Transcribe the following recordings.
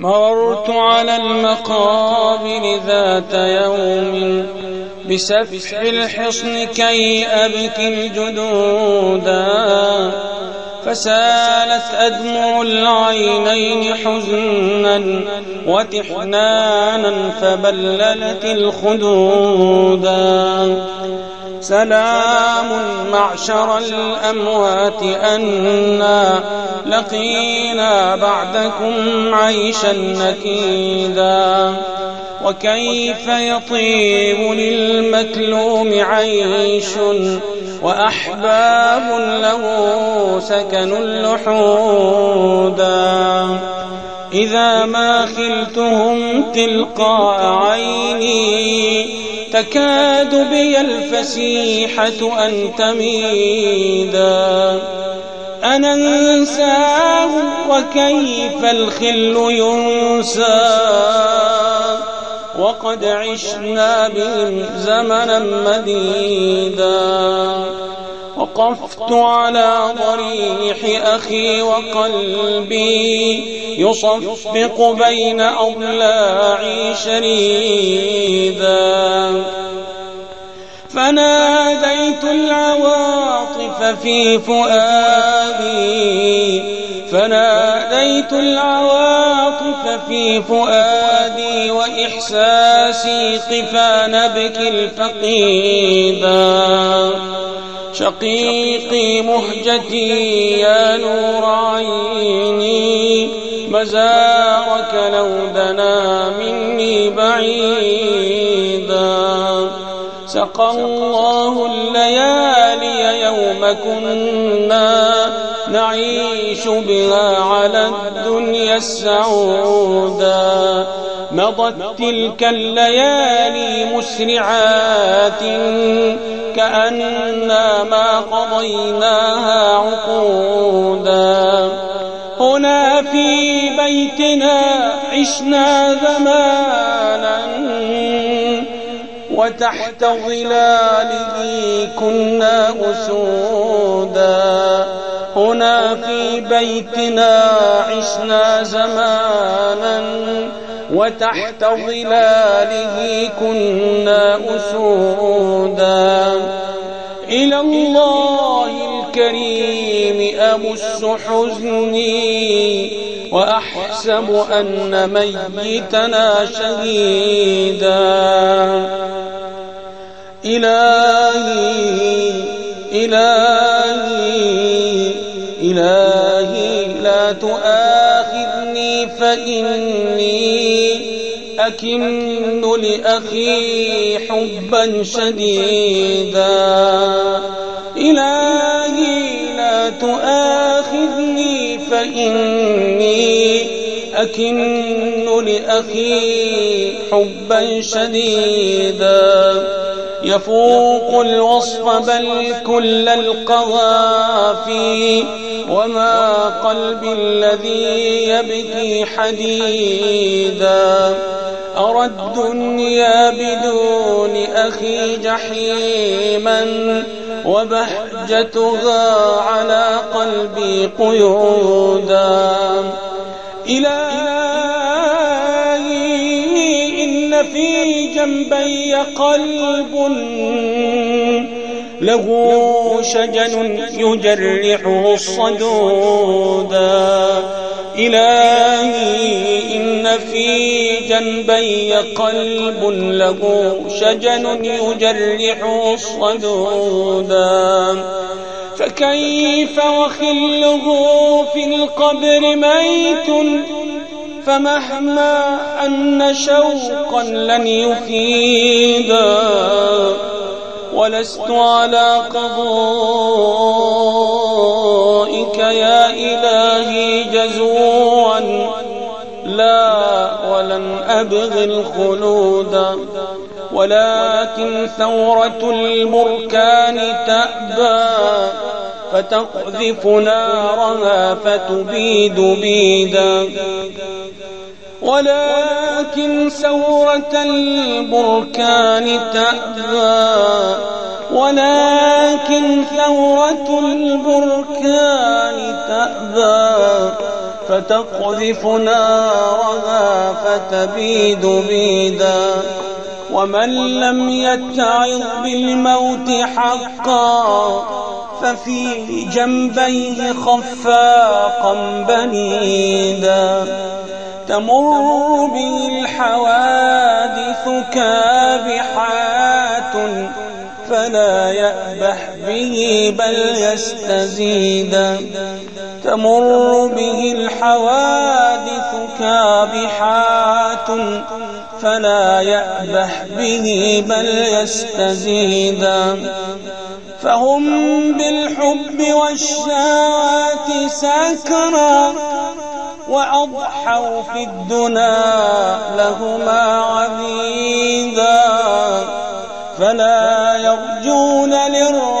مررت على المقابر ذات يوم بسفح الحصن كي أبكي الجدودا فسالت أدمع العينين حزنا وتحنانا فبللت الخدودا سلام معشر الأموات أنا لقينا بعدكم عيشا نكيدا. وكيف يطيب للمكلوم عيش وأحباب له سكن اللحودا إذا ما خلتهم تلقاء عيني تكاد بي الفسيحة أن تميدا. أنا أنساه وكيف الخل ينسى. وقد عشنا بهم زمنا مديدا. وقفت على ضريح أخي وقلبي. يصفق بين أضلاعي شريدا. فناديت العواطف في فؤادي. فناديت العواطف في فؤادي وإحساسي قفا نبكي الفقيدا. شقيقي مهجتي يا نور عيني مزارك لو دنا مني بعيدا. سقى الله الليالي يوم كنا نعيش بها على الدنيا السعودا. مضت تلك الليالي مسرعات كأننا ما قضيناها عقودا. هنا في بيتنا عشنا زمانا وتحت ظلاله كنا أسودا. هنا في بيتنا عشنا زمانا وتحت ظلاله كنا أسودا. إلى الله الكريم أمس حزني وأحسب أن ميتنا شهيدا. إلهي إلهي إلهي لا تؤاخذني فإني أكن لأخي حبا شديدا. إلهي لا تؤاخذني فإني أكن لأخي حبا شديدا. يفوق الوصف بل كل القوافي وما قلبي الذي يبكي حديدا. أرى الدنيا بدون أخي جحيما وبهجتها على قلبي قيودا. إلهي إن في جنبي قلب له شجن يجرحه الصدودا إلهي إن في جنبي قلب له شجن يجرحه الصدودا فكيف وخله في القبر ميت؟ فمهما أن شوقا لن يفيدا ولست على قضائك الخلود. ولكن ثورة البركان تأبى فتقذف نارها فتبيد بيدا. ولكن ثورة البركان تأبى ولكن ثورة البركان تأبى. فتقذف نارها فتبيد بيدا. ومن لم يتعظ بالموت حقا ففي جنبيه خفاقا بنيدا. تمر به الحوادث كابحات فلا يأبح به بل يستزيدا. تمر به الحوادث كابحات فلا يأبح به بل يستزيدا فهم بالحب والشات سكرا وأضحوا في الدنا لهما عبيدا. فلا يرجون للرحمن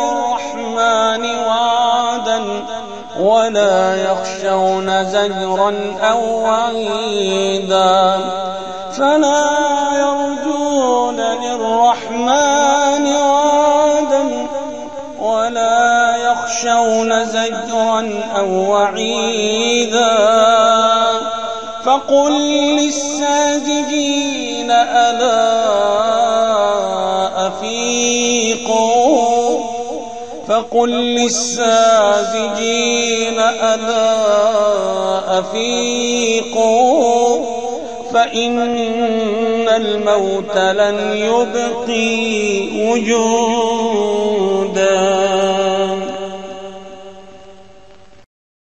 ولا يخشون زجرا أو وعيدا فلا يرجون للرحمن وعدا ولا يخشون زجرا أو وعيدا فقل للساجدين ألا فقل للساجدين ألا أفيقوا فإن الموت لن يبقي وجودا.